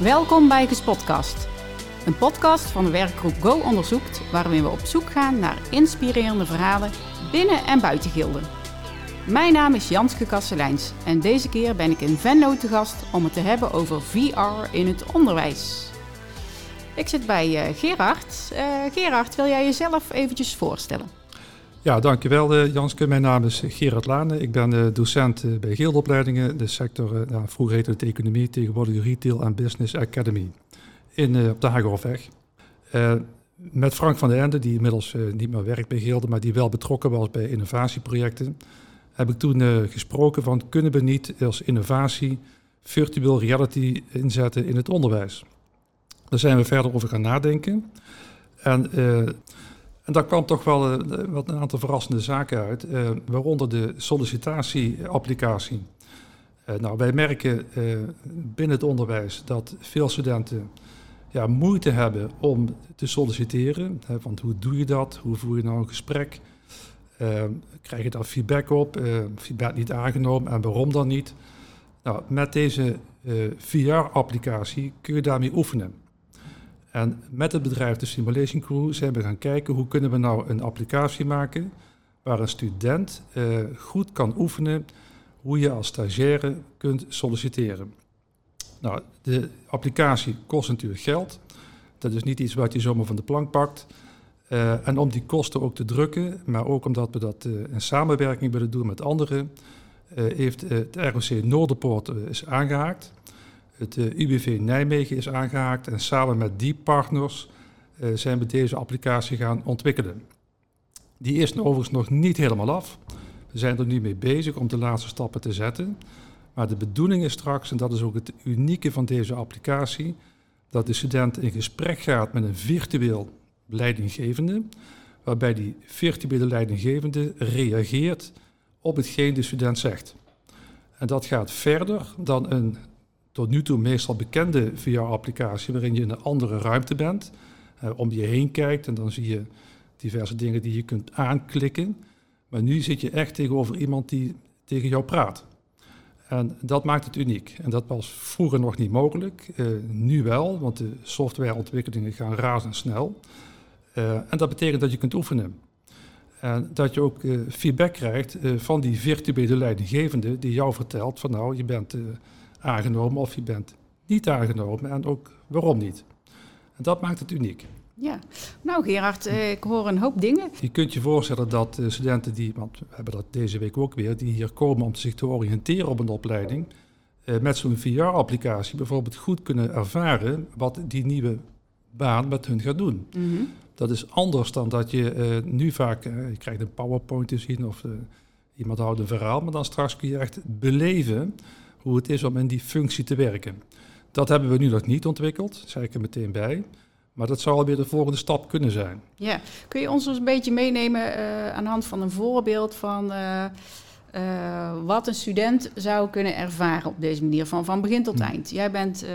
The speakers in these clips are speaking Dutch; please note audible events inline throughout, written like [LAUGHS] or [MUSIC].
Welkom bij Gespotcast, een podcast van de werkgroep Go Onderzoekt, waarin we op zoek gaan naar inspirerende verhalen binnen en buiten Gilden. Mijn naam is Janske Kasselijns en deze keer ben ik in Venlo te gast om het te hebben over VR in het onderwijs. Ik zit bij uh, Gerard. Uh, Gerard, wil jij jezelf eventjes voorstellen? Ja, dankjewel uh, Janske. Mijn naam is Gerard Lane. Ik ben docent bij Gildopleidingen, de sector, nou, vroeger heette het economie, tegenwoordig Retail en Business Academy in, op de Hagerhofweg. met Frank van der Ende, die inmiddels niet meer werkt bij Gilde, maar die wel betrokken was bij innovatieprojecten heb ik toen uh, gesproken van kunnen we niet als innovatie virtual reality inzetten in het onderwijs. Daar zijn we verder over gaan nadenken. En, uh, en daar kwam toch wel uh, wat een aantal verrassende zaken uit, waaronder de sollicitatieapplicatie. nou, wij merken binnen het onderwijs dat veel studenten ja, moeite hebben om te solliciteren. Hè, want hoe doe je dat? Hoe voer je nou een gesprek? Uh, krijg je daar feedback op? Uh, feedback niet aangenomen en waarom dan niet? Nou, met deze uh, eh, VR-applicatie kun je daarmee oefenen. En met het bedrijf de Simulation Crew zijn we gaan kijken hoe kunnen we nou een applicatie maken waar een student uh, goed kan oefenen hoe je als stagiaire kunt solliciteren. Nou, de applicatie kost natuurlijk geld. Dat is niet iets wat je zomaar van de plank pakt. Uh, en om die kosten ook te drukken, maar ook omdat we dat uh, in samenwerking willen doen met anderen, heeft het ROC Noorderpoort is aangehaakt. Het UWV Nijmegen is aangehaakt en samen met die partners zijn we deze applicatie gaan ontwikkelen. Die is overigens nog niet helemaal af. We zijn er nu mee bezig om de laatste stappen te zetten. Maar de bedoeling is straks, en dat is ook het unieke van deze applicatie, dat de student in gesprek gaat met een virtueel leidinggevende, waarbij die virtuele leidinggevende reageert op hetgeen de student zegt. En dat gaat verder dan een tot nu toe meestal bekende VR-applicatie, waarin je in een andere ruimte bent, eh, om je heen kijkt en dan zie je diverse dingen die je kunt aanklikken. Maar nu zit je echt tegenover iemand die tegen jou praat. En dat maakt het uniek. En dat was vroeger nog niet mogelijk, uh, nu wel, want de softwareontwikkelingen gaan razendsnel. Uh, en dat betekent dat je kunt oefenen. En dat je ook feedback krijgt van die virtuele leidinggevende die jou vertelt van nou, je bent aangenomen of je bent niet aangenomen en ook waarom niet. En dat maakt het uniek. Ja, nou Gerard, ik hoor een hoop dingen. Je kunt je voorstellen dat studenten die, want we hebben dat deze week ook weer, die hier komen om zich te oriënteren op een opleiding, met zo'n VR-applicatie bijvoorbeeld goed kunnen ervaren wat die nieuwe baan met hun gaat doen. Mm -hmm. Dat is anders dan dat je nu vaak, je krijgt een PowerPoint te zien of iemand houdt een verhaal, maar dan straks kun je echt beleven hoe het is om in die functie te werken. Dat hebben we nu nog niet ontwikkeld, zeg ik er meteen bij. Maar dat zou alweer de volgende stap kunnen zijn. Ja, kun je ons eens een beetje meenemen aan de hand van een voorbeeld van wat een student zou kunnen ervaren op deze manier, van, van begin tot hm. eind? Jij bent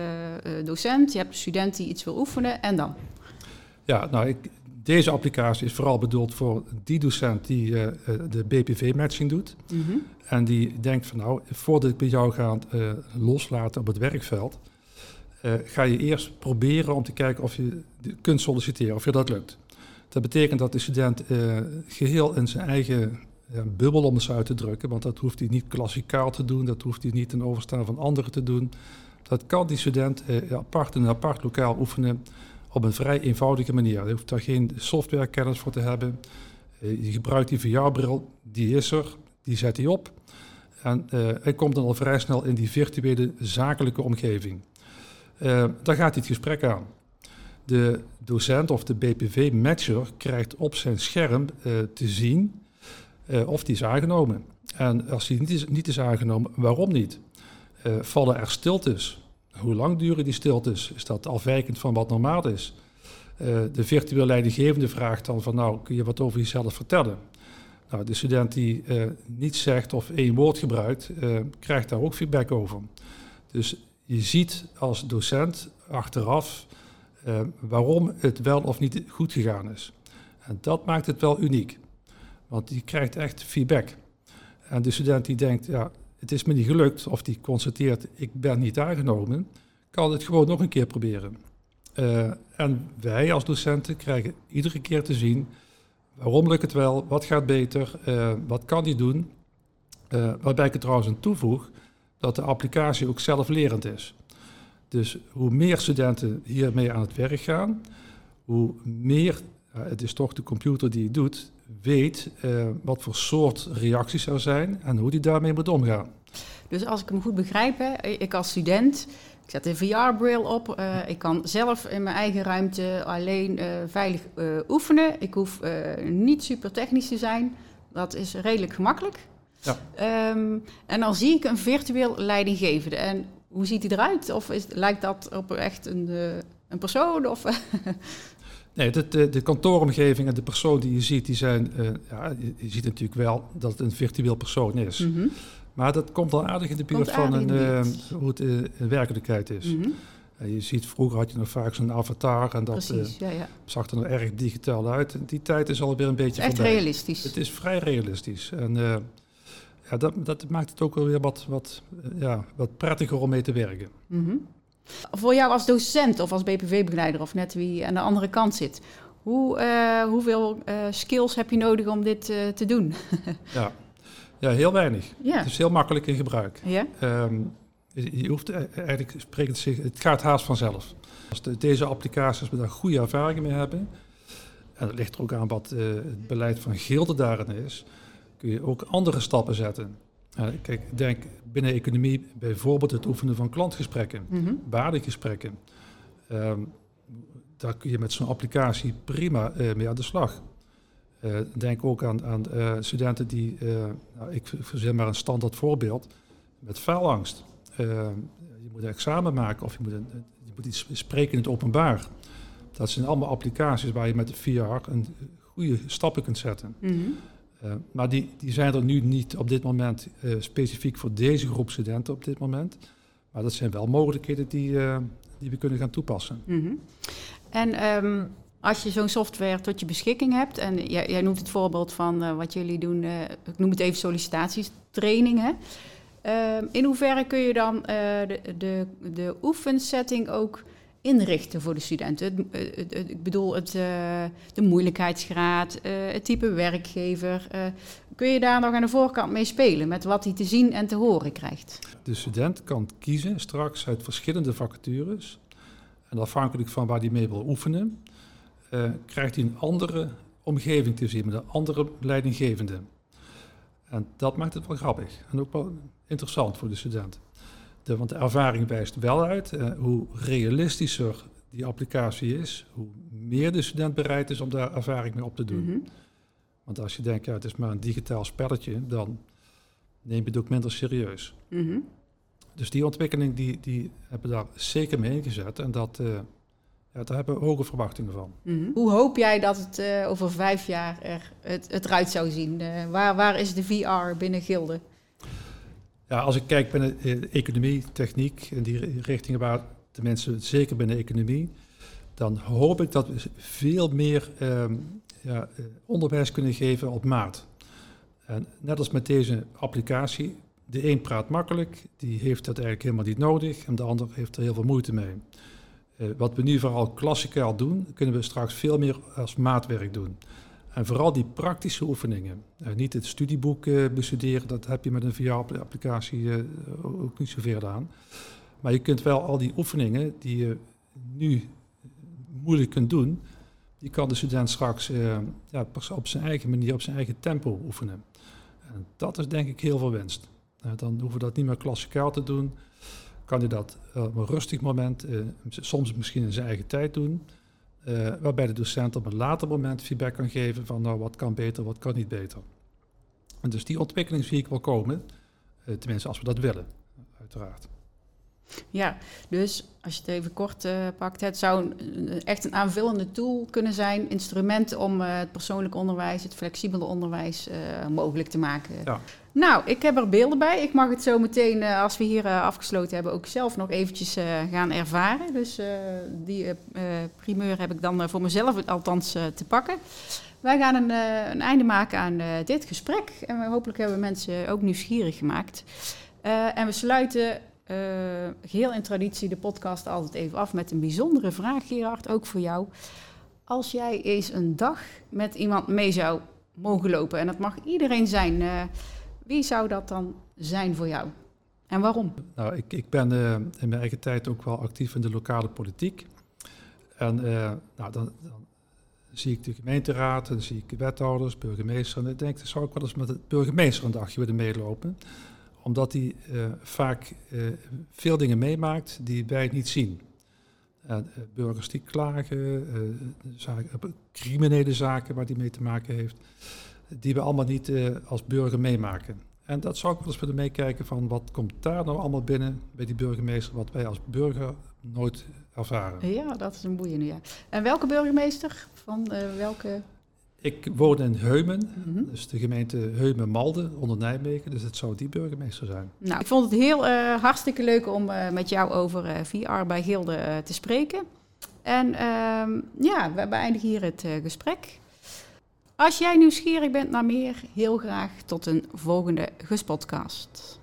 docent, je hebt een student die iets wil oefenen en dan? Ja, nou, ik, deze applicatie is vooral bedoeld voor die docent die uh, de BPV-matching doet. Mhm. En die denkt van nou, voordat ik bij jou ga uh, loslaten op het werkveld, ga je eerst proberen om te kijken of je kunt solliciteren, of je dat lukt. Dat betekent dat de student geheel in zijn eigen bubbel, om zo uit te drukken, want dat hoeft hij niet klassikaal te doen, dat hoeft hij niet ten overstaan van anderen te doen. Dat kan die student apart in een apart lokaal oefenen op een vrij eenvoudige manier. Je hoeft daar geen softwarekennis voor te hebben. Eh, je gebruikt die VR-bril, die is er, die zet hij op. En uh, hij komt dan al vrij snel in die virtuele zakelijke omgeving. Uh, daar gaat hij het gesprek aan. De docent of de BPV-matcher krijgt op zijn scherm te zien of die is aangenomen. En als die niet is, niet is aangenomen, waarom niet? vallen er stiltes? Hoe lang duren die stiltes? Is dat afwijkend van wat normaal is? Uh, de virtuele leidinggevende vraagt dan van nou, kun je wat over jezelf vertellen? Nou, de student die uh, niets zegt of één woord gebruikt, uh, krijgt daar ook feedback over. Dus je ziet als docent achteraf waarom het wel of niet goed gegaan is. En dat maakt het wel uniek. Want die krijgt echt feedback. En de student die denkt, ja, het is me niet gelukt, of die constateert, ik ben niet aangenomen, kan het gewoon nog een keer proberen. Uh, en wij als docenten krijgen iedere keer te zien waarom lukt het wel, wat gaat beter, uh, wat kan die doen. Uh, waarbij ik er trouwens aan toevoeg dat de applicatie ook zelflerend is. Dus hoe meer studenten hiermee aan het werk gaan, hoe meer, het is toch de computer die het doet, weet wat voor soort reacties er zijn en hoe die daarmee moet omgaan. Dus als ik hem goed begrijp, hè, ik als student, ik zet een VR-bril op. Uh, ik kan zelf in mijn eigen ruimte alleen uh, veilig oefenen. Ik hoef niet super technisch te zijn. Dat is redelijk gemakkelijk. Ja. Um, en dan zie ik een virtueel leidinggevende. En hoe ziet hij eruit? Of is, lijkt dat op echt een, een persoon? Of [LAUGHS] Nee, de, de, de, kantooromgeving en de persoon die je ziet, die zijn, ja, je, ziet natuurlijk wel dat het een virtueel persoon is. Mm -hmm. Maar dat komt al aardig in de buurt van een, uh, hoe het uh, in werkelijkheid is. Mm -hmm. uh, je ziet, vroeger had je nog vaak zo'n avatar en dat Precies, ja, ja. zag er nog erg digitaal uit. En die tijd is alweer een beetje Echt voorbij. realistisch. Het is vrij realistisch. En ja, dat, dat, maakt het ook wel weer wat, wat, ja, wat prettiger om mee te werken. Mm -hmm. Voor jou als docent of als BPV-begeleider of net wie aan de andere kant zit... Hoe, hoeveel skills heb je nodig om dit te doen? [LAUGHS] ja, ja, heel weinig. Ja. Het is heel makkelijk in gebruik. Ja? Um, je hoeft eigenlijk, spreekt zich, het gaat haast vanzelf. Als de, deze applicaties we daar goede ervaringen mee hebben, en dat ligt er ook aan wat het beleid van Gilde daarin is, kun je ook andere stappen zetten. Kijk, denk binnen economie bijvoorbeeld het oefenen van klantgesprekken, mm -hmm. waardegesprekken. Um, daar kun je met zo'n applicatie prima uh, mee aan de slag. Uh, denk ook aan, aan uh, studenten die, nou, ik verzin maar een standaard voorbeeld, met faalangst. je moet een examen maken of je moet, een, je moet iets spreken in het openbaar. Dat zijn allemaal applicaties waar je met de VR een goede stappen kunt zetten. Mm -hmm. Maar die, die zijn er nu niet op dit moment specifiek voor deze groep studenten op dit moment. Maar dat zijn wel mogelijkheden die, die we kunnen gaan toepassen. -hmm. En um als je zo'n software tot je beschikking hebt, en jij, jij noemt het voorbeeld van wat jullie doen, ik noem het even sollicitatietrainingen. Uh, in hoeverre kun je dan de, de, de oefensetting ook inrichten voor de studenten? ik bedoel, het, de moeilijkheidsgraad, het type werkgever. kun je daar nog aan de voorkant mee spelen met wat hij te zien en te horen krijgt? De student kan kiezen straks uit verschillende vacatures. En afhankelijk van waar hij mee wil oefenen, krijgt hij een andere omgeving te zien met een andere leidinggevende. En dat maakt het wel grappig en ook wel interessant voor de student. De, want de ervaring wijst wel uit uh, hoe realistischer die applicatie is, hoe meer de student bereid is om daar ervaring mee op te doen. Mm -hmm. Want als je denkt, ja, het is maar een digitaal spelletje, dan neem je het ook minder serieus. Mm -hmm. Dus die ontwikkeling die, die hebben daar zeker mee ingezet. En dat, uh, ja, daar hebben we hoge verwachtingen van. Mm -hmm. Hoe hoop jij dat het uh, over vijf jaar er, het, het eruit zou zien? Uh, waar, waar is de VR binnen Gilde? Ja, als ik kijk binnen economie, techniek en die richtingen waar de mensen, zeker binnen economie, dan hoop ik dat we veel meer um, ja, onderwijs kunnen geven op maat. En net als met deze applicatie, de een praat makkelijk, die heeft dat eigenlijk helemaal niet nodig en de ander heeft er heel veel moeite mee. Uh, wat we nu vooral klassikaal doen, kunnen we straks veel meer als maatwerk doen. En vooral die praktische oefeningen. Uh, niet het studieboek uh, bestuderen, dat heb je met een VR-applicatie ook niet zoveel aan. Maar je kunt wel al die oefeningen die je nu moeilijk kunt doen, die kan de student straks ja, op zijn eigen manier, op zijn eigen tempo oefenen. En dat is denk ik heel veel winst. dan hoeven we dat niet meer klassikaal te doen kan hij dat op een rustig moment, soms misschien in zijn eigen tijd doen. Uh, waarbij de docent op een later moment feedback kan geven van nou wat kan beter, wat kan niet beter. En dus die ontwikkeling zie ik wel komen, uh, tenminste als we dat willen, uiteraard. Ja, dus als je het even kort uh, pakt, het zou een, echt een aanvullende tool kunnen zijn, instrument om het persoonlijk onderwijs, het flexibele onderwijs mogelijk te maken. Ja. Nou, ik heb er beelden bij. Ik mag het zo meteen, als we hier afgesloten hebben, ook zelf nog eventjes gaan ervaren. Dus die primeur heb ik dan voor mezelf althans te pakken. Wij gaan een, een einde maken aan dit gesprek en hopelijk hebben we mensen ook nieuwsgierig gemaakt. en we sluiten uh, geheel in traditie de podcast altijd even af met een bijzondere vraag, Gerard, ook voor jou. Als jij eens een dag met iemand mee zou mogen lopen, en dat mag iedereen zijn, wie zou dat dan zijn voor jou? En waarom? Nou, ik, ik ben uh, in mijn eigen tijd ook wel actief in de lokale politiek. En nou, dan, dan, zie ik de gemeenteraad, dan zie ik wethouders, burgemeester. En ik denk, dan zou ik wel eens met de burgemeester een dagje willen meelopen omdat hij uh, vaak veel dingen meemaakt die wij niet zien. Uh, burgers die klagen, zaken, criminele zaken waar hij mee te maken heeft, die we allemaal niet als burger meemaken. En dat zou ik wel eens willen meekijken van wat komt daar nou allemaal binnen bij die burgemeester, wat wij als burger nooit ervaren. Ja, dat is een boeiende, ja. En welke burgemeester van welke ik woon in Heumen, mm dus de gemeente Heumen-Malden onder Nijmegen. Dus het zou die burgemeester zijn. Nou, ik vond het heel uh, hartstikke leuk om uh, met jou over VR bij Gilde te spreken. En ehm, ja, we beëindigen hier het gesprek. Als jij nieuwsgierig bent naar meer, heel graag tot een volgende Gespodcast.